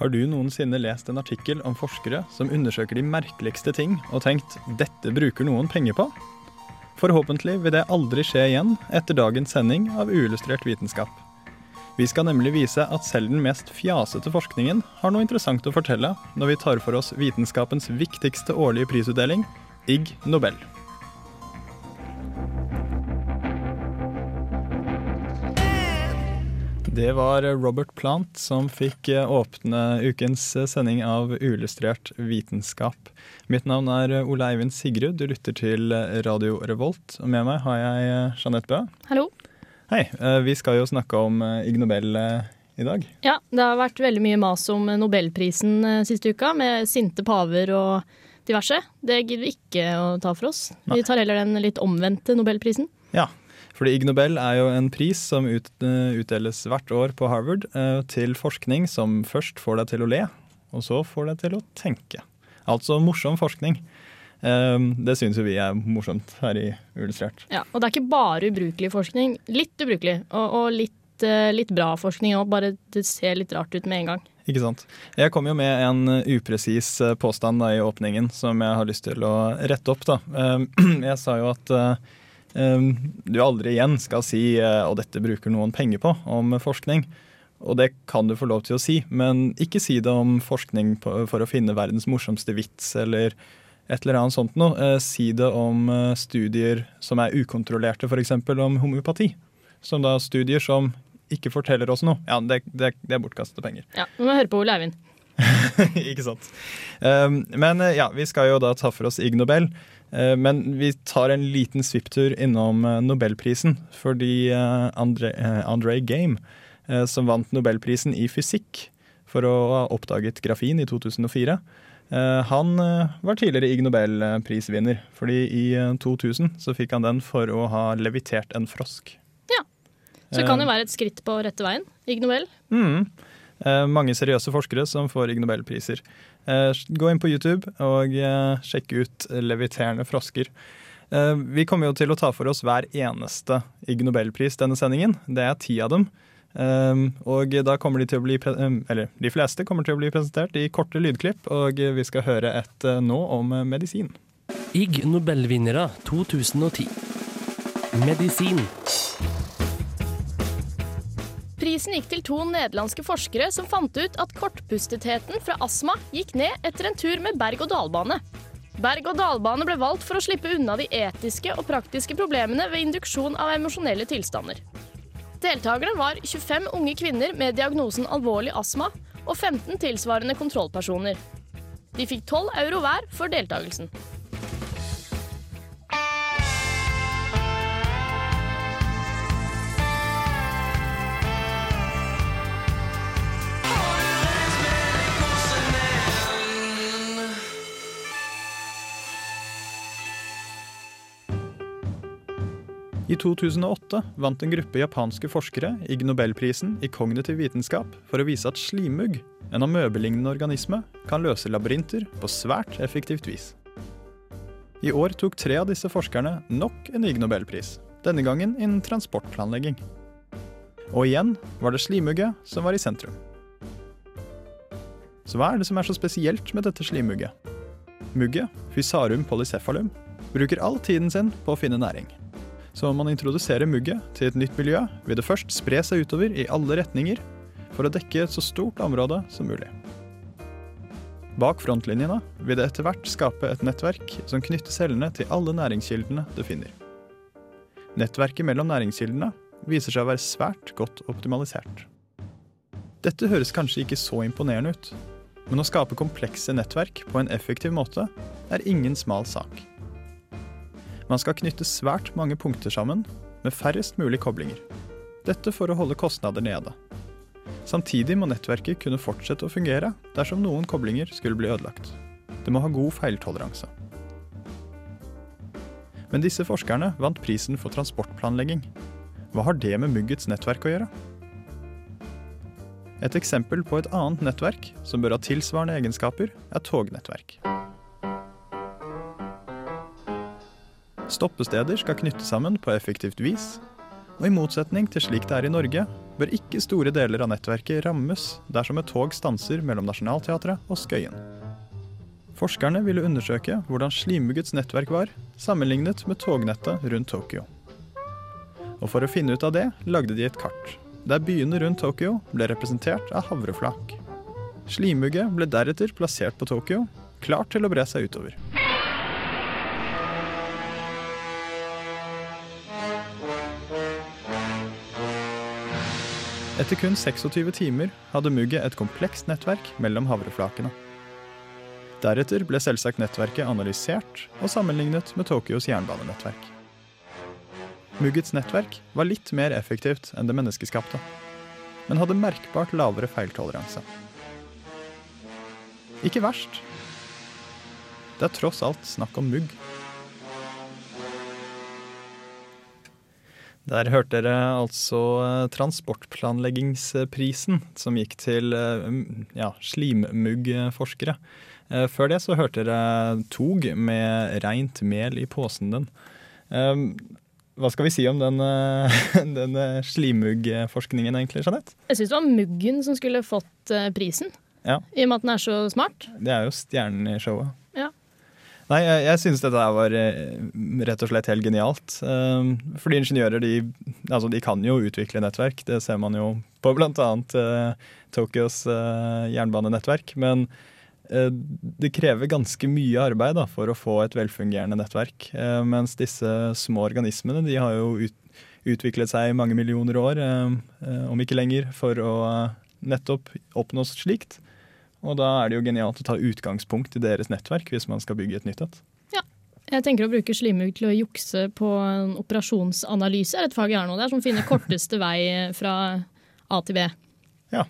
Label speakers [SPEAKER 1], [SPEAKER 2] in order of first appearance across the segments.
[SPEAKER 1] Har du noensinne lest en artikkel om forskere som undersøker de merkeligste ting, og tenkt 'dette bruker noen penger på'? Forhåpentlig vil det aldri skje igjen etter dagens sending av Uillustrert vitenskap. Vi skal nemlig vise at selv den mest fjasete forskningen har noe interessant å fortelle når vi tar for oss vitenskapens viktigste årlige prisutdeling, Ig Nobel. Det var Robert Plant som fikk eh, åpne ukens eh, sending av Uillustrert vitenskap. Mitt navn er eh, Ole Eivind Sigrud, du lytter til Radio Revolt. Og med meg har jeg Jeanette Bø.
[SPEAKER 2] Hallo.
[SPEAKER 1] Hei, vi skal jo snakke om Ig Nobel i dag.
[SPEAKER 2] Ja, det har vært veldig mye mas om Nobelprisen siste uka, med sinte paver og diverse. Det gidder vi ikke å ta for oss. Vi tar heller den litt omvendte Nobelprisen.
[SPEAKER 1] Ja, fordi Ig Nobel er jo en pris som ut, eh, utdeles hvert år på Harvard eh, til forskning som først får deg til å le, og så får deg til å tenke. Altså morsom forskning. Eh, Det syns jo vi er morsomt her i Illustrert.
[SPEAKER 2] Ja, og det er ikke bare ubrukelig forskning. Litt ubrukelig, og, og litt, eh, litt bra forskning òg, bare det ser litt rart ut med en gang.
[SPEAKER 1] Ikke sant? Jeg kom jo med en upresis påstand da, i åpningen som jeg har lyst til å rette opp. Da. Eh, Jeg sa jo at du aldri igjen skal si eh, 'og dette bruker noen penger på' om forskning. Og det kan du få lov til å si, men ikke si det om forskning for å finne verdens morsomste vits eller et eller annet sånt noe. Eh, Si det om eh, studier som er ukontrollerte, f.eks. om homeopati. Som da studier som ikke forteller oss noe. Ja, det, det, det er bortkastede penger.
[SPEAKER 2] Ja, Nå må høre på Ole Eivind.
[SPEAKER 1] ikke sant. Um, men eh, ja, vi skal jo da ta for oss Ig Nobel. Eh, men vi tar en liten svipptur innom eh, Nobelprisen. Fordi Andre, eh, André Game, som vant Nobelprisen i fysikk for å ha oppdaget grafin i 2004, eh, han var tidligere Ig Nobelprisvinner. Fordi i eh, 2000 så fikk han den for å ha levitert en frosk.
[SPEAKER 2] Ja, Så det kan jo være et skritt på rette veien. Ig Nobel.
[SPEAKER 1] Mm. Mange seriøse forskere som får Ig Nobelpriser. Eh, gå inn på YouTube og sjekke sjekk ut leviterende frosker. Eh, vi kommer jo til å ta for oss hver eneste Ig Nobelpris denne sendingen. Det er ti av dem. Eh, og da kommer de til å bli eh, Eller de fleste kommer til å bli presentert i korte lydklipp, og vi skal høre et eh, nå om eh, medisin.
[SPEAKER 3] Ig Nobelvinnere 2010. Medisin.
[SPEAKER 2] Prisen gikk til to nederlandske forskere som fant ut at kortpustetheten fra astma gikk ned etter en tur med berg-og-dal-bane. Berg-og-dal-bane ble valgt for å slippe unna de etiske og praktiske problemene ved induksjon av emosjonelle tilstander. Deltakerne var 25 unge kvinner med diagnosen alvorlig astma og 15 tilsvarende kontrollpersoner. De fikk 12 euro hver for deltakelsen.
[SPEAKER 1] I 2008 vant en gruppe japanske forskere Ig Nobelprisen i kognitiv vitenskap for å vise at slimugg, en amøbelignende organisme, kan løse labyrinter på svært effektivt vis. I år tok tre av disse forskerne nok en Ig Nobelpris, denne gangen innen transportplanlegging. Og igjen var det slimugget som var i sentrum. Så hva er det som er så spesielt med dette slimugget? Mugget, Fysarum polycephalum, bruker all tiden sin på å finne næring. Så om man introduserer mugget til et nytt miljø, vil det først spre seg utover i alle retninger for å dekke et så stort område som mulig. Bak frontlinjene vil det etter hvert skape et nettverk som knytter cellene til alle næringskildene det finner. Nettverket mellom næringskildene viser seg å være svært godt optimalisert. Dette høres kanskje ikke så imponerende ut, men å skape komplekse nettverk på en effektiv måte er ingen smal sak. Man skal knytte svært mange punkter sammen med færrest mulig koblinger. Dette for å holde kostnader nede. Samtidig må nettverket kunne fortsette å fungere dersom noen koblinger skulle bli ødelagt. Det må ha god feiltoleranse. Men disse forskerne vant prisen for transportplanlegging. Hva har det med muggets nettverk å gjøre? Et eksempel på et annet nettverk som bør ha tilsvarende egenskaper, er tognettverk. Stoppesteder skal knyttes sammen på effektivt vis, og i motsetning til slik det er i Norge, bør ikke store deler av nettverket rammes dersom et tog stanser mellom Nationaltheatret og Skøyen. Forskerne ville undersøke hvordan slimmuggets nettverk var, sammenlignet med tognettet rundt Tokyo. Og for å finne ut av det, lagde de et kart, der byene rundt Tokyo ble representert av havreflak. Slimugget ble deretter plassert på Tokyo, klart til å bre seg utover. Etter kun 26 timer hadde mugget et komplekst nettverk mellom havreflakene. Deretter ble selvsagt nettverket analysert og sammenlignet med Tokyos jernbanenettverk. Muggets nettverk var litt mer effektivt enn det menneskeskapte, men hadde merkbart lavere feiltoleranse. Ikke verst. Det er tross alt snakk om mugg. Der hørte dere altså eh, transportplanleggingsprisen, som gikk til eh, ja, slimmuggforskere. Eh, Før det så hørte dere tog med reint mel i posen din. Hva skal vi si om den, den slimmuggforskningen egentlig, Jeanette?
[SPEAKER 2] Jeg syns det var Muggen som skulle fått prisen,
[SPEAKER 1] Ja.
[SPEAKER 2] i og med at den er så smart.
[SPEAKER 1] Det er jo stjernen i showet. Nei, jeg, jeg synes dette var eh, rett og slett helt genialt. Um, fordi ingeniører de, altså de kan jo utvikle nettverk, det ser man jo på bl.a. Uh, Tokyos eh, jernbanenettverk. Men eh, det krever ganske mye arbeid da, for å få et velfungerende nettverk. Eh, mens disse små organismene de har jo ut, utviklet seg i mange millioner år, eh, eh, om ikke lenger, for å eh, nettopp oppnå slikt. Og da er det jo genialt å ta utgangspunkt i deres nettverk hvis man skal bygge et nytt et.
[SPEAKER 2] Jeg tenker å bruke slimmugg til å jukse på en operasjonsanalyse, er et fag jeg har nå der, som finner korteste vei fra A til B.
[SPEAKER 1] Ja.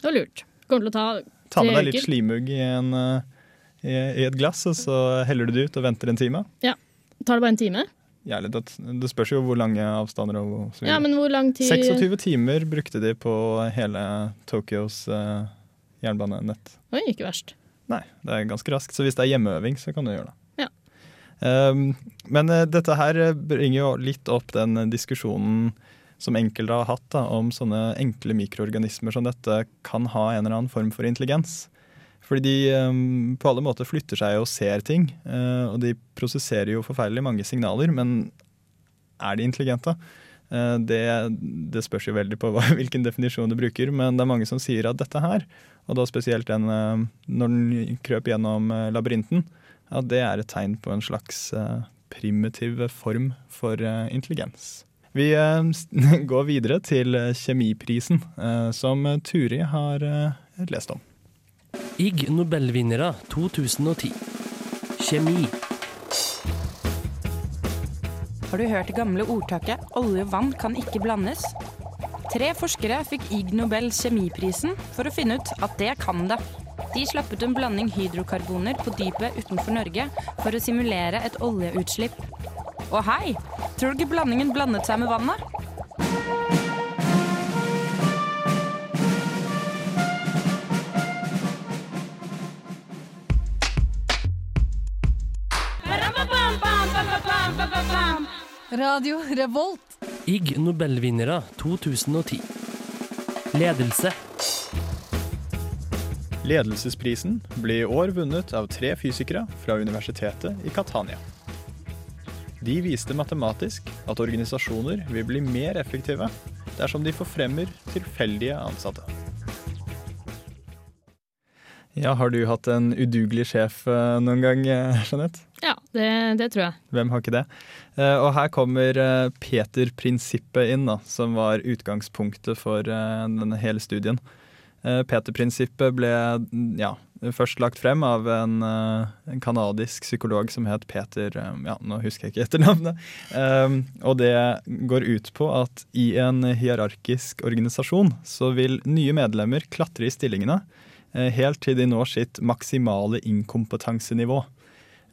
[SPEAKER 2] Det var lurt. Kommer til å ta tre uker.
[SPEAKER 1] Ta med deg litt slimugg i, en, eh, i, i et glass, og så heller du det ut og venter en time. Ja.
[SPEAKER 2] Tar det bare en time?
[SPEAKER 1] Ja, det, det spørs jo hvor lange avstander og så
[SPEAKER 2] Ja, men hvor lang tid
[SPEAKER 1] 26 timer brukte de på hele Tokyos eh, jernbanenett.
[SPEAKER 2] Oi, ikke verst.
[SPEAKER 1] Nei, det er ganske raskt. Så hvis det er hjemmeøving, så kan du gjøre det.
[SPEAKER 2] Ja.
[SPEAKER 1] Um, men eh, dette her bringer jo litt opp den eh, diskusjonen som enkelte har hatt da, om sånne enkle mikroorganismer som dette kan ha en eller annen form for intelligens. Fordi de um, på alle måter flytter seg og ser ting. Uh, og de prosesserer jo forferdelig mange signaler, men er de intelligente? Uh, det, det spørs jo veldig på hva, hvilken definisjon du bruker, men det er mange som sier at dette her, og da spesielt den eh, når den krøp gjennom eh, labyrinten, at det er et tegn på en slags eh, primitiv form for intelligens. Vi går videre til kjemiprisen, som Turi har lest om.
[SPEAKER 3] Ig Nobelvinnere 2010. Kjemi.
[SPEAKER 4] Har du hørt det gamle ordtaket 'olje og vann kan ikke blandes'? Tre forskere fikk Ig Nobel kjemiprisen for å finne ut at det kan det. De slapp ut en blanding hydrokarboner på dypet utenfor Norge for å simulere et oljeutslipp. Og hei, tror du ikke blandingen blandet seg med vannet?
[SPEAKER 5] Radio Revolt.
[SPEAKER 3] Ig Nobelvinnere 2010. Ledelse.
[SPEAKER 1] Ledelsesprisen ble i år vunnet av tre fysikere fra universitetet i Catania. De viste matematisk at organisasjoner vil bli mer effektive dersom de forfremmer tilfeldige ansatte. Ja, Har du hatt en udugelig sjef eh, noen gang, eh, Jeanette?
[SPEAKER 2] Ja, det, det tror jeg.
[SPEAKER 1] Hvem har ikke det? Eh, Og her kommer eh, Peter-prinsippet inn, da, som var utgangspunktet for eh, denne hele studien. Peter-prinsippet ble mm, ja, først lagt frem av en, en kanadisk psykolog som het Peter Ja, nå husker jeg ikke etternavnet. Og det går ut på at i en hierarkisk organisasjon så vil nye medlemmer klatre i stillingene helt til de når sitt maksimale inkompetansenivå.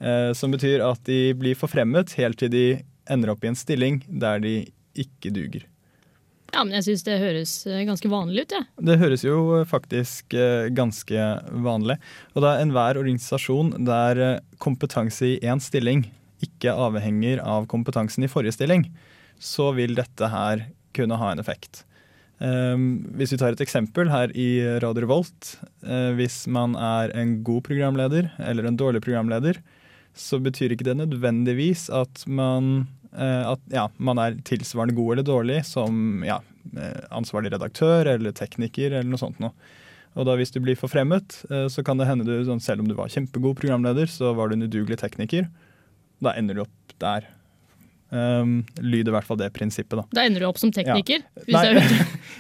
[SPEAKER 1] Eh, som betyr at de blir forfremmet helt til de ender opp i en stilling der de ikke duger.
[SPEAKER 2] Ja, men jeg syns det høres eh, ganske vanlig ut, jeg.
[SPEAKER 1] Det høres jo faktisk eh, ganske vanlig. Og det er enhver organisasjon der kompetanse i én stilling ikke avhenger av kompetansen i forrige stilling, så vil dette her kunne ha en effekt. Hvis vi tar et eksempel her i Radio Revolt. Hvis man er en god programleder eller en dårlig programleder, så betyr ikke det nødvendigvis at man Eh, at ja, man er tilsvarende god eller dårlig som ja, eh, ansvarlig redaktør eller tekniker eller noe sånt noe. Og da hvis du blir forfremmet, eh, så kan det hende du, sånn, selv om du var kjempegod programleder, så var du en udugelig tekniker. Da ender du opp der. Um, lyder i hvert fall det prinsippet, da.
[SPEAKER 2] Da ender du opp som tekniker?
[SPEAKER 1] Ja.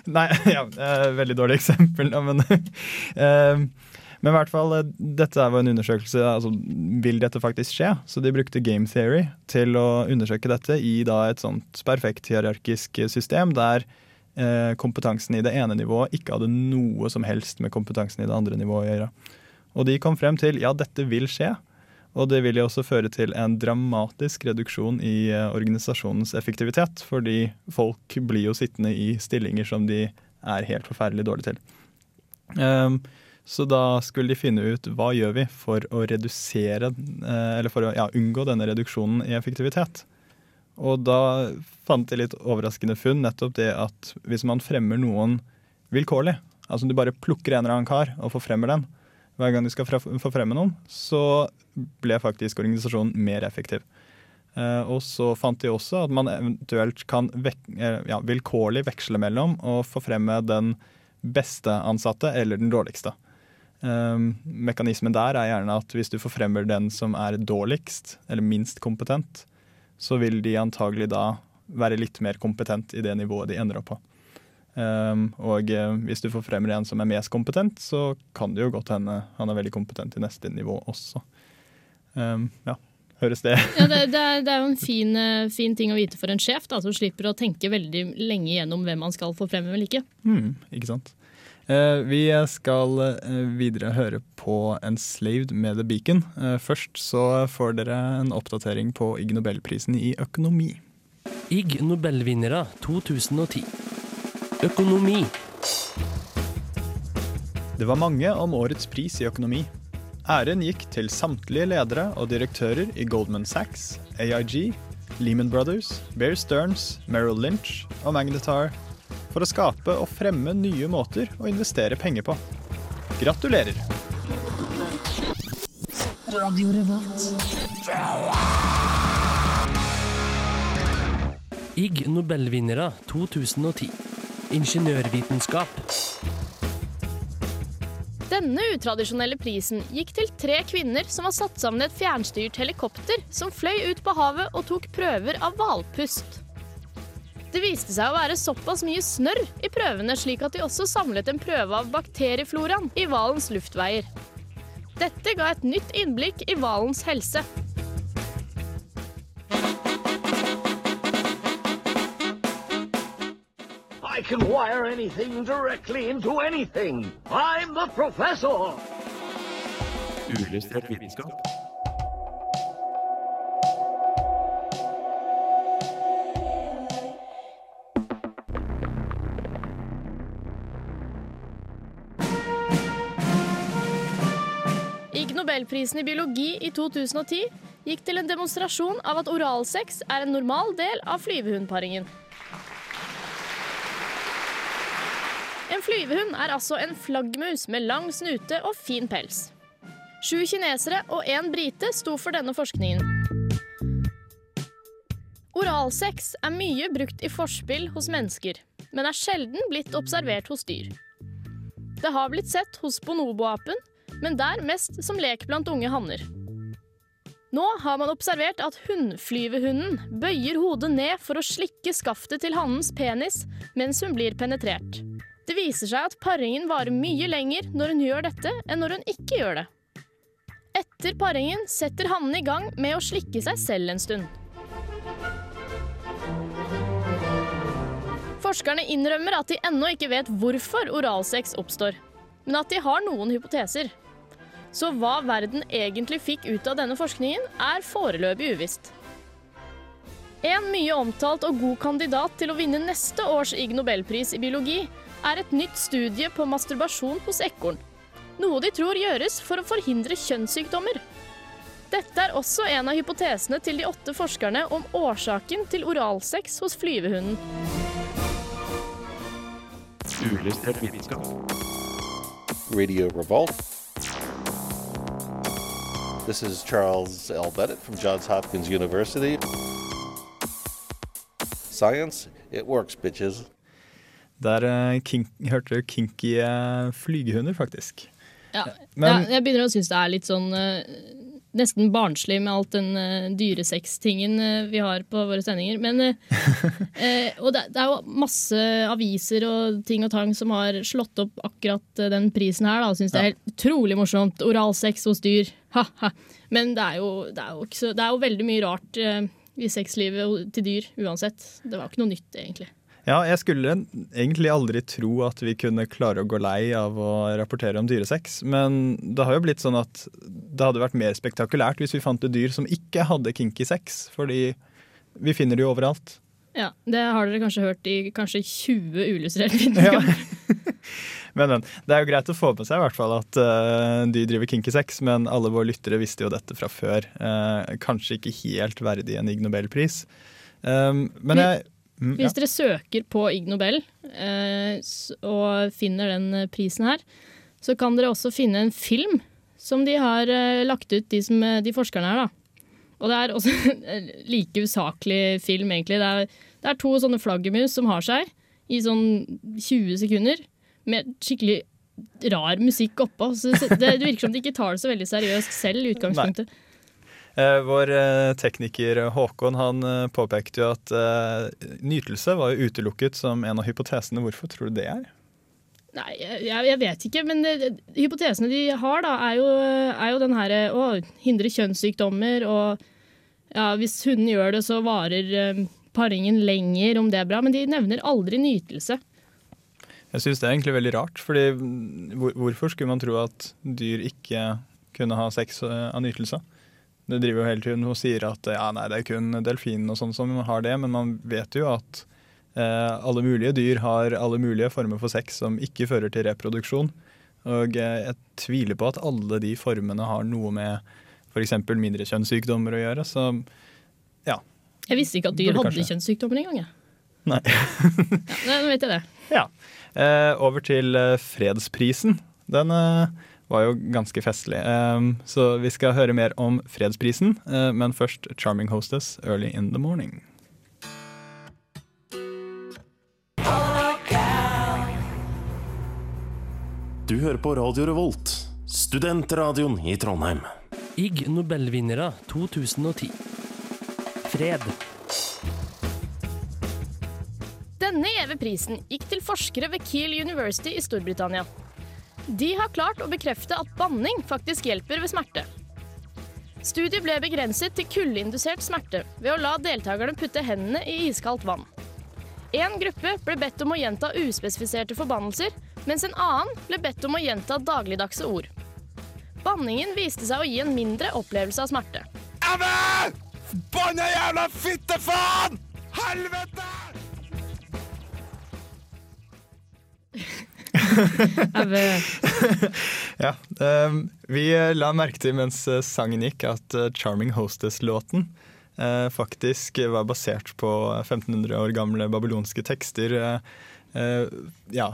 [SPEAKER 1] Nei, nei, ja, veldig dårlig eksempel, men um, Men i hvert fall, eh, dette var en undersøkelse altså Vil dette faktisk skje? Så de brukte game theory til å undersøke dette i da et sånt perfekt hierarkisk system der eh, kompetansen i det ene nivået ikke hadde noe som helst med kompetansen i det andre nivået å gjøre. Og de kom frem til ja, dette vil skje. Og det vil jo også føre til en dramatisk reduksjon i eh, organisasjonens effektivitet. Fordi folk blir jo sittende i stillinger som de er helt forferdelig dårlige til. Um, så da skulle de finne ut hva gjør vi for å redusere, eh, eller for å ja, unngå denne reduksjonen i effektivitet. Og da fant de litt overraskende funn, nettopp det at hvis man fremmer noen vilkårlig, altså du bare plukker en eller annen kar og forfremmer den hver gang du skal forfremme noen, så ble faktisk organisasjonen mer effektiv. Uh, og så fant de også at man eventuelt kan vek eh, ja, vilkårlig veksle mellom å forfremme den beste ansatte eller den dårligste. Um, mekanismen der er gjerne at hvis du forfremmer den som er dårligst, eller minst kompetent, så vil de antagelig da være litt mer kompetent i det nivået de ender opp på. Um, og uh, hvis du forfremmer en som er mest kompetent, så kan det jo godt hende han er veldig kompetent i neste nivå også. Um, ja, høres det
[SPEAKER 2] Ja, det, det, er, det, er, jo en fin, eh, fin, ting å vite for en sjef, da, som slipper å tenke veldig lenge gjennom hvem han skal forfremme eller ikke.
[SPEAKER 1] Mm, ikke sant. Eh, vi skal eh, videre høre på 'Enslaved' med The Beacon. Eh, først så får dere en oppdatering på Ig Nobelprisen i økonomi.
[SPEAKER 3] Ig Nobelvinnere 2010. Økonomi.
[SPEAKER 1] Det var mange om årets pris i økonomi. Æren gikk til samtlige ledere og direktører i Goldman Sachs, AIG, Lehman Brothers, Bear Stearns, Merrill Lynch og Magnetar for å skape og fremme nye måter å investere penger på. Gratulerer!
[SPEAKER 3] Ig Nobelvinnere 2010. Ingeniørvitenskap.
[SPEAKER 2] Denne utradisjonelle prisen gikk til tre kvinner som har satt sammen et fjernstyrt helikopter som fløy ut på havet og tok prøver av hvalpust. Det viste seg å være såpass mye snørr i prøvene slik at de også samlet en prøve av bakteriefloraen i hvalens luftveier. Dette ga et nytt innblikk i hvalens helse.
[SPEAKER 5] I can wire anything directly into anything. I'm the professor.
[SPEAKER 6] Uillustrert vitenskap.
[SPEAKER 2] Nobelprisen i biologi i 2010 gikk til en demonstrasjon av at oralsex er en normal del av flyvehundparingen. En flyvehund er altså en flaggmus med lang snute og fin pels. Sju kinesere og én brite sto for denne forskningen. Oralsex er mye brukt i forspill hos mennesker, men er sjelden blitt observert hos dyr. Det har blitt sett hos bonoboapen, men der mest som lek blant unge hanner. Nå har man observert at hunnflyvehunden bøyer hodet ned for å slikke skaftet til hannens penis mens hun blir penetrert. Det viser seg at paringen varer mye lenger når hun gjør dette, enn når hun ikke gjør det. Etter paringen setter hannen i gang med å slikke seg selv en stund. Forskerne innrømmer at de ennå ikke vet hvorfor oralsex oppstår, men at de har noen hypoteser. Så hva verden egentlig fikk ut av denne forskningen, er foreløpig uvisst. En mye omtalt og god kandidat til å vinne neste års Ig Nobelpris i biologi er et nytt studie på masturbasjon hos ekorn. Noe de tror gjøres for å forhindre kjønnssykdommer. Dette er også en av hypotesene til de åtte forskerne om årsaken til oralsex hos flyvehunden.
[SPEAKER 6] Uillustrert vitenskap.
[SPEAKER 7] Radio Revolt. This is Charles L. Bennett from Johns Hopkins University. Science, it works, bitches.
[SPEAKER 1] Der eh, kink, hørte du kinky eh, flygehunder, faktisk.
[SPEAKER 2] Ja,
[SPEAKER 1] Men-
[SPEAKER 2] ja, jeg begynner å synes det er litt sånn eh, nesten barnslig med alt den uh, dyresex-tingen uh, vi har på våre sendinger. Men, uh, og det, det er jo masse aviser og ting og tang som har slått opp akkurat den prisen her. Da. Syns det er helt utrolig morsomt. Oralsex hos dyr. Ha-ha. Men det er, jo, det, er jo det er jo veldig mye rart i sexlivet til dyr uansett. Det var ikke noe nytt, egentlig.
[SPEAKER 1] Ja, jeg skulle egentlig aldri tro at vi kunne klare å gå lei av å rapportere om dyresex, men det har jo blitt sånn at det hadde vært mer spektakulært hvis vi fant et dyr som ikke hadde kinky sex, fordi vi finner det jo overalt.
[SPEAKER 2] Ja, Det har dere kanskje hørt i kanskje 20 uillustrerte
[SPEAKER 1] Ja. Men, men det er jo greit å få med seg i hvert fall at uh, de driver kinky sex, men alle våre lyttere visste jo dette fra før. Uh, kanskje ikke helt verdig en Ig Nobelpris. Um, men jeg mm.
[SPEAKER 2] Hvis dere søker på Ig Nobel eh, og finner den eh, prisen her, så kan dere også finne en film som de har eh, lagt ut, de, som, eh, de forskerne her. da. Og det er også en like usaklig film, egentlig. Det er, det er to sånne flaggermus som har seg i sånn 20 sekunder, med skikkelig rar musikk oppå. Så det, det virker som de ikke tar det så veldig seriøst selv i utgangspunktet.
[SPEAKER 1] Eh, vår eh, tekniker Håkon han eh, påpekte jo at eh, nytelse var jo utelukket som en av hypotesene. Hvorfor tror du det er?
[SPEAKER 2] Nei, jeg, jeg vet ikke, men det, hypotesene de har, da, er jo, er jo den herre å hindre kjønnssykdommer og ja, hvis hunden gjør det, så varer eh, paringen lenger, om det er bra. Men de nevner aldri nytelse.
[SPEAKER 1] Jeg syns det er egentlig veldig rart. fordi mm, hvor, Hvorfor skulle man tro at dyr ikke kunne ha sex eh, av nytelse? Det driver jo hele tiden og sier at ja, nei, det er kun delfinen og sånn som har det, men man vet jo at eh, alle mulige dyr har alle mulige former for sex som ikke fører til reproduksjon. Og eh, jeg tviler på at alle de formene har noe med f.eks. mindre kjønnssykdommer å gjøre. Så ja.
[SPEAKER 2] Jeg visste ikke at dyr hadde
[SPEAKER 1] kanskje.
[SPEAKER 2] kjønnssykdommer engang. jeg.
[SPEAKER 1] Nei.
[SPEAKER 2] Ja, nå vet jeg det.
[SPEAKER 1] Ja. Eh, over til eh, fredsprisen. Den eh, var jo ganske festlig. Eh, så vi skal høre mer om fredsprisen, eh, men først 'Charming Hostess Early in the Morning'.
[SPEAKER 6] Du hører på Radio Revolt, studentradioen i Trondheim.
[SPEAKER 3] Ig Nobelvinnere 2010. Fred.
[SPEAKER 2] Denne gjeve prisen gikk til forskere ved Kiel University i Storbritannia. De har klart å bekrefte at banning faktisk hjelper ved smerte. Studiet ble begrenset til kuldeindusert smerte ved å la deltakerne putte hendene i iskaldt vann. En gruppe ble bedt om å gjenta uspesifiserte forbannelser, mens en annen ble bedt om å gjenta dagligdagse ord. Banningen viste seg å gi en mindre opplevelse av smerte.
[SPEAKER 8] Banna jævla fittefaen! Helvete!
[SPEAKER 1] Ja, eh, Vi la merke til mens eh, sangen gikk at eh, 'Charming Hostess'-låten eh, faktisk var basert på 1500 år gamle babylonske tekster. ja,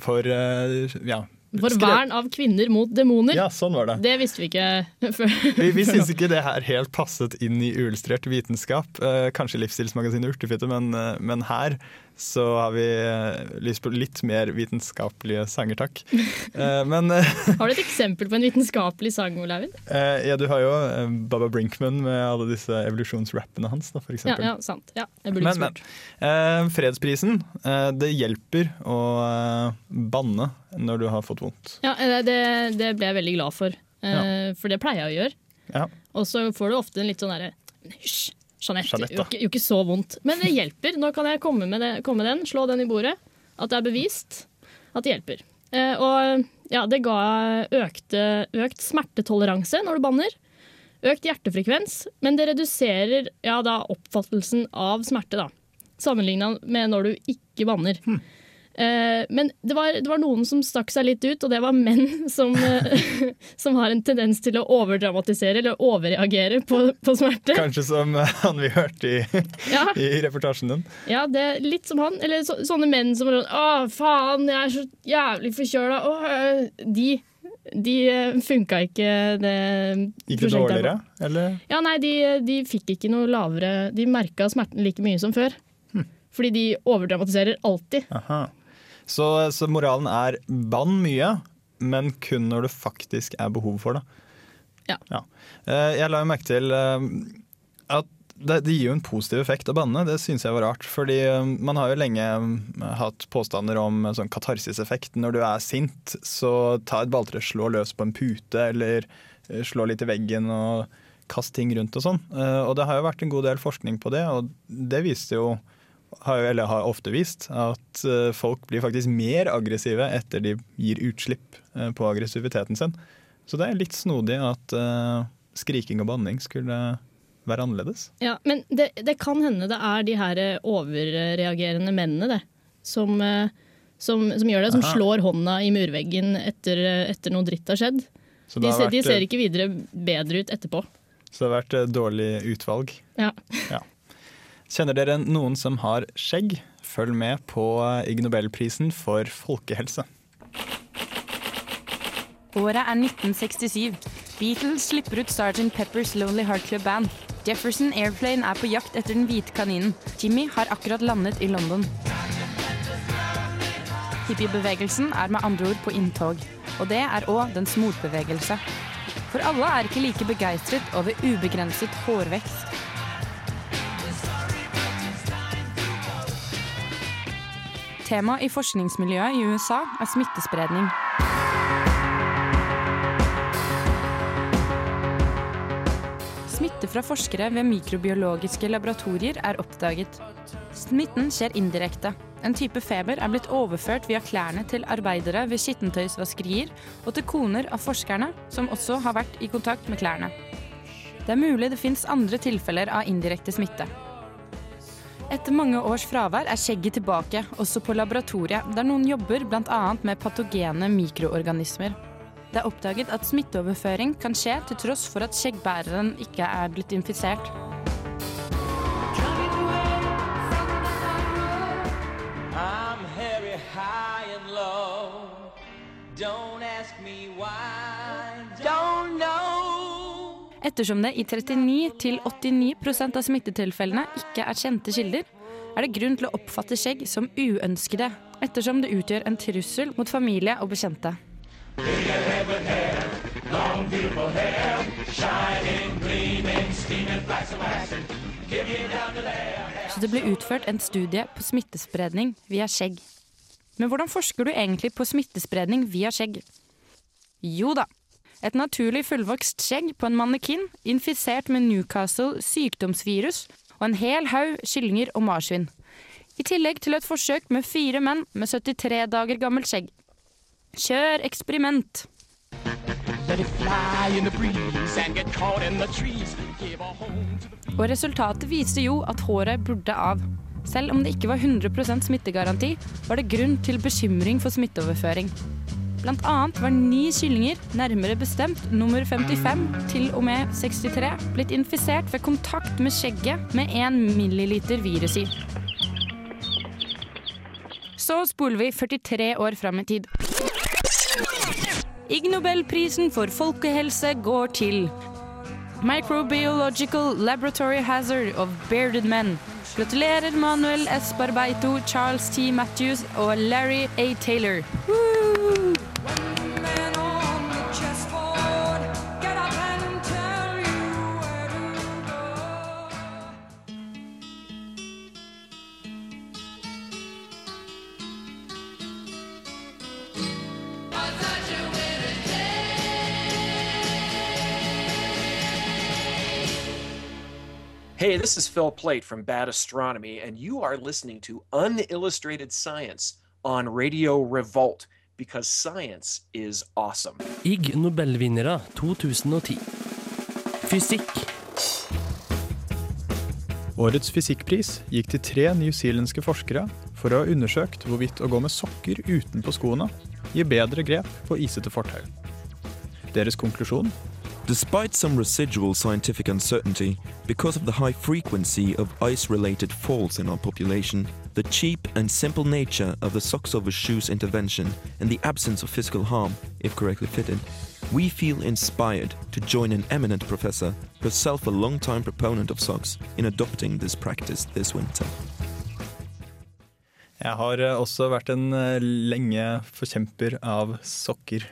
[SPEAKER 1] for ja,
[SPEAKER 2] For vern av kvinner mot demoner.
[SPEAKER 1] Ja, sånn var det.
[SPEAKER 2] Det visste vi ikke før.
[SPEAKER 1] Vi, vi syns ikke det her helt passet inn i uillustrert vitenskap. Eh, kanskje livsstilsmagasinet Urtefitte, men, men her så har vi eh, lyst på litt mer vitenskapelige sanger, takk. Eh, Men eh,
[SPEAKER 2] Har du et eksempel på en vitenskapelig sang, Olav?
[SPEAKER 1] eh, ja, du har jo Baba Brinkman med alle disse evolusjonsrappene hans, da, for
[SPEAKER 2] Ja,
[SPEAKER 1] eksempel.
[SPEAKER 2] ja, sant. Ja, jeg burde
[SPEAKER 1] Men, men. Fredsprisen, det hjelper å banne når du har fått vondt.
[SPEAKER 2] Ja, det, det ble jeg veldig glad for, for det pleier jeg å gjøre.
[SPEAKER 1] Ja.
[SPEAKER 2] Og så får du ofte en litt sånn derre Hysj, Jeanette.
[SPEAKER 1] Jeanette,
[SPEAKER 2] Jo, ikke- jo ikke så vondt. Men det hjelper. Nå kan jeg komme med, det, komme den, slå den i bordet. At det er bevist at det hjelper. Eh, og ja, det ga økte, økt smertetoleranse når du banner. Økt hjertefrekvens, men det reduserer ja, da, oppfattelsen av smerte, da. Sammenligna med når du ikke banner. Eh, men det var, det var noen som stakk seg litt ut, og det var menn som, eh, som har en tendens til å overdramatisere eller overreagere på, på smerte.
[SPEAKER 1] Kanskje som eh, han vi hørte i,
[SPEAKER 2] Ja.
[SPEAKER 1] i reportasjen din.
[SPEAKER 2] Ja, det er litt som han. Eller så, sånne menn som er sånn Å, faen, jeg er så jævlig forkjøla. Å, øh», De, de funka ikke, det
[SPEAKER 1] Gikk det dårligere, eller?
[SPEAKER 2] Ja, nei, de, de fikk ikke noe lavere De merka smerten like mye som før. Fordi de overdramatiserer alltid.
[SPEAKER 1] Aha. Så, så moralen er bann mye, men kun når det faktisk er behov for det.
[SPEAKER 2] Ja.
[SPEAKER 1] ja. Jeg la jo merke til eh, at det, gir jo en positiv effekt å banne. Det syns jeg var rart. Fordi eh, man har jo lenge eh, hatt påstander om eh, sånn katarsiseffekt. Når du er sint, så ta et balltre, slå løs på en pute, eller eh, slå litt i veggen og kast ting rundt og sånn. Eh, Og det har jo vært en god del forskning på det, og det viste jo har, eller har ofte vist at eh, folk blir faktisk mer aggressive etter de gir utslipp eh, på aggressiviteten sin. Så det er litt snodig at eh, skriking og banning skulle være annerledes.
[SPEAKER 2] Ja, men det, det kan hende det er de her overreagerende mennene, det. Som, som, som gjør det. Som
[SPEAKER 1] Aha.
[SPEAKER 2] slår hånda i murveggen etter, etter noe dritt har skjedd. De, ser, de
[SPEAKER 1] vært,
[SPEAKER 2] ser ikke videre bedre ut etterpå.
[SPEAKER 1] Så det har vært dårlig utvalg.
[SPEAKER 2] Ja. Ja.
[SPEAKER 1] Kjenner dere noen som har skjegg? Følg med på eh, Ig Nobelprisen for folkehelse.
[SPEAKER 4] Året er 1967. Beatles slipper ut Sgt. Peppers Lonely Heart Club Band. Jefferson Airplane er på jakt etter den hvite kaninen. Jimmy har akkurat landet i London. Hippiebevegelsen er med andre ord på inntog. Og det er òg dens motbevegelse. For alle er ikke like begeistret over ubegrenset hårvekst. Tema i forskningsmiljøet i USA er smittespredning. Smitte fra forskere ved mikrobiologiske laboratorier er oppdaget. Smitten skjer indirekte. En type feber er blitt overført via klærne til arbeidere ved skittentøysvaskerier og til koner av forskerne, som også har vært i kontakt med klærne. Det er mulig det fins andre tilfeller av indirekte smitte. Etter mange års fravær er skjegget tilbake, også på laboratoriet, der noen jobber bl.a. med patogene mikroorganismer. Det er oppdaget at smitteoverføring kan skje til tross for at skjeggbæreren ikke er blitt infisert.
[SPEAKER 9] I'm very high and low. Don't ask me why.
[SPEAKER 4] Ettersom det i 39-89% av smittetilfellene ikke er kjente kilder, er det grunn til å oppfatte skjegg som uønskede, ettersom det utgjør en trussel mot familie og bekjente. Så det ble utført en studie på smittespredning via skjegg. Men hvordan forsker du egentlig på smittespredning via skjegg? Jo da. Et naturlig fullvokst skjegg på en mannekin infisert med Newcastle sykdomsvirus og en hel haug kyllinger og marsvin. I tillegg til et forsøk med fire menn med 73 dager gammelt skjegg. Kjør eksperiment! Og resultatet viste jo at håret burde av. Selv om det ikke var 100 smittegaranti, var det grunn til bekymring for smitteoverføring. Annet var ni kyllinger, nærmere bestemt nummer 55 til og med 63, blitt infisert ved kontakt med skjegget med 1 milliliter virus i. Så spoler vi 43 år fram i tid. Ig Nobelprisen for folkehelse går til Microbiological Laboratory Hazard of Bearded Men. Gratulerer Manuel S. Barbeito, Charles T. Matthews og Larry A. Taylor. Woo!
[SPEAKER 10] This is Phil Plate from Bad Astronomy, and you are listening to Unillustrated Science on Radio Revolt because science is awesome.
[SPEAKER 3] Ig Nobelvinnere 2010. Fysikk.
[SPEAKER 1] Årets fysikkpris gikk til tre newzealandske forskere for å ha undersøkt hvorvidt å gå med sokker utenpå skoene gir bedre grep på isete fortau. Deres konklusjon
[SPEAKER 11] Despite some residual scientific uncertainty, because of the high frequency of ice related falls in our population, the cheap and simple nature of the socks over shoes intervention, and the absence of physical harm, if correctly fitted, we feel inspired to join an eminent professor, herself a long-time proponent of socks, in adopting this practice this winter.
[SPEAKER 1] Jeg har eh, også vært en eh, lenge forkjemper av sokker.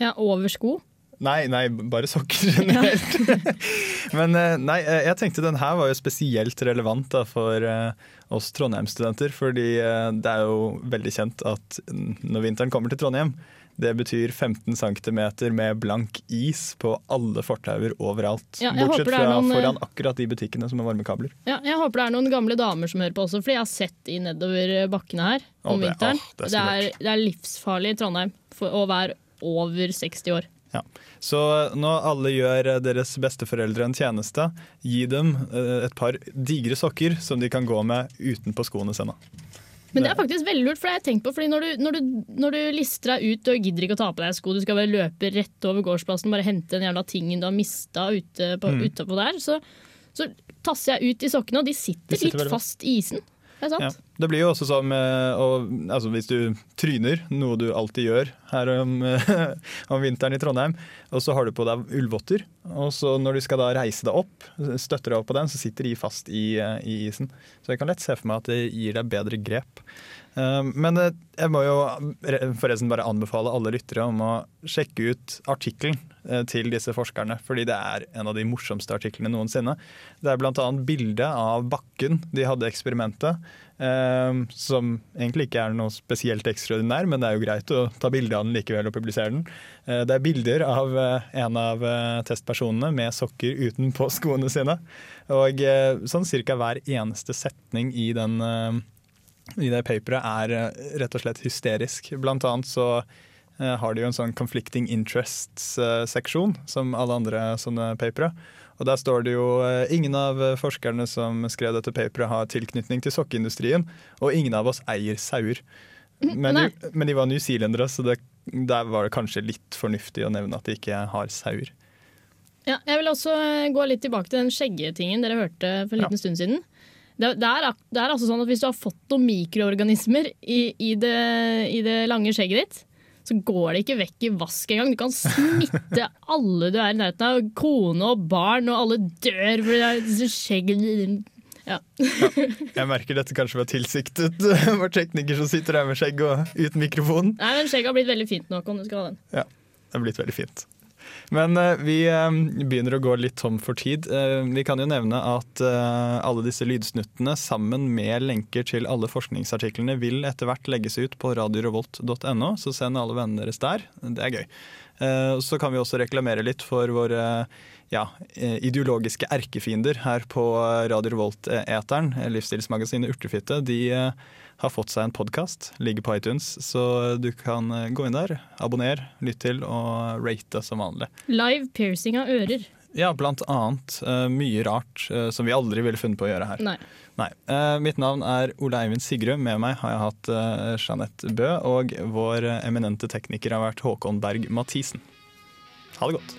[SPEAKER 2] Ja, over sko.
[SPEAKER 1] Nei, nei, bare sokker generelt. Men eh, nei, eh, jeg tenkte den her var jo spesielt relevant da, for eh, oss Trondheim-studenter. Fordi det er jo veldig kjent at når vinteren kommer til Trondheim, det betyr 15 cm med blank is på alle fortauer overalt.
[SPEAKER 2] Ja,
[SPEAKER 1] Bortsett fra
[SPEAKER 2] noen,
[SPEAKER 1] foran akkurat de butikkene som har varmekabler.
[SPEAKER 2] Ja, jeg håper det er noen gamle damer som hører på også, fordi jeg har sett de nedover bakkene her
[SPEAKER 1] Å,
[SPEAKER 2] om
[SPEAKER 1] det-
[SPEAKER 2] vinteren.
[SPEAKER 1] Å, det er
[SPEAKER 2] det, er, det er livsfarlig i Trondheim for å være over 60 år.
[SPEAKER 1] Ja. Så når alle gjør eh, deres besteforeldre en tjeneste, gi dem eh, et par digre sokker som de kan gå med utenpå skoene sine.
[SPEAKER 2] Men det er faktisk veldig lurt, for det har jeg tenkt på. Fordi når du, når du, når du lister deg ut og gidder ikke å ta på deg sko, du skal bare løpe rett over gårdsplassen, bare hente den jævla tingen du har mista ute på,
[SPEAKER 1] Mm.
[SPEAKER 2] der, så, så tasser jeg ut i sokkene, og de sitter,
[SPEAKER 1] De sitter
[SPEAKER 2] litt fast i isen. Det.
[SPEAKER 1] Ja. Det blir jo også som eh, å- altså hvis du tryner, noe du alltid gjør her om, om vinteren i Trondheim, og så har du på deg ullvotter, og så når du skal da reise deg opp, støtter deg opp på den, så sitter de fast i, eh, i isen. Så jeg kan lett se for meg at det gir deg bedre grep. Eh, Men eh, jeg må jo forresten bare anbefale alle lyttere om å sjekke ut artikkelen eh, til disse forskerne, fordi det er en av de morsomste artiklene noensinne. Det er bl.a. bilde av bakken de hadde eksperimentet, eh, som egentlig ikke er noe spesielt ekstraordinær, men det er jo greit å ta bilde av den likevel og publisere den. Eh, det er bilder av eh, en av eh, testpersonene med sokker utenpå skoene sine. Og eh, sånn cirka hver eneste setning i den eh, i det paperet er eh, rett og slett hysterisk. Blant annet så eh, har de jo en sånn conflicting interests-seksjon, som alle andre sånne papere. Og der står det jo eh, ingen av forskerne som skrev dette paperet har tilknytning til sokkeindustrien, og ingen av oss eier sauer. Men, de, men de var newzealendere, så det, der var det kanskje litt fornuftig å nevne at de ikke har sauer.
[SPEAKER 2] Ja, jeg vil også eh, gå litt tilbake til den skjeggetingen dere hørte for en liten stund siden. Det, det, er, det er altså sånn at Hvis du har fått noen mikroorganismer i, i, det, i det lange skjegget ditt, så går det ikke vekk i vask engang. Du kan smitte alle du er i nærheten av. Kone og barn, og alle dør fordi det er disse skjegget ja.
[SPEAKER 1] Jeg merker dette kanskje var tilsiktet, vår tekniker som sitter her med skjegg og uten mikrofon.
[SPEAKER 2] Nei, men Skjegget har blitt veldig fint nå. Om du skal ha den.
[SPEAKER 1] Ja, det har blitt veldig fint. Men eh, vi eh, begynner å gå litt tom for tid. Eh, vi kan jo nevne at alle disse lydsnuttene sammen med lenker til alle forskningsartiklene vil etter hvert legges ut på radiorevolt.no, så send alle vennene deres der. Det er gøy. Eh, så kan vi også reklamere litt for våre ja, eh, ideologiske erkefiender her på Radio Revolt-eteren. Livsstilsmagasinet Urtefitte. De eh, har fått seg en podkast, ligger på iTunes, så du kan eh, gå inn der, abonner, lytt til og rate som vanlig.
[SPEAKER 2] Live piercing av ører.
[SPEAKER 1] Ja, blant annet eh, mye rart eh, som vi aldri ville funnet på å gjøre her.
[SPEAKER 2] Nei.
[SPEAKER 1] Nei. Eh, mitt navn er Ole Eivind Sigrud. Med meg har jeg hatt eh, Jeanette Bø, og vår eh, eminente tekniker har vært Håkon Berg Mathisen. Ha det godt.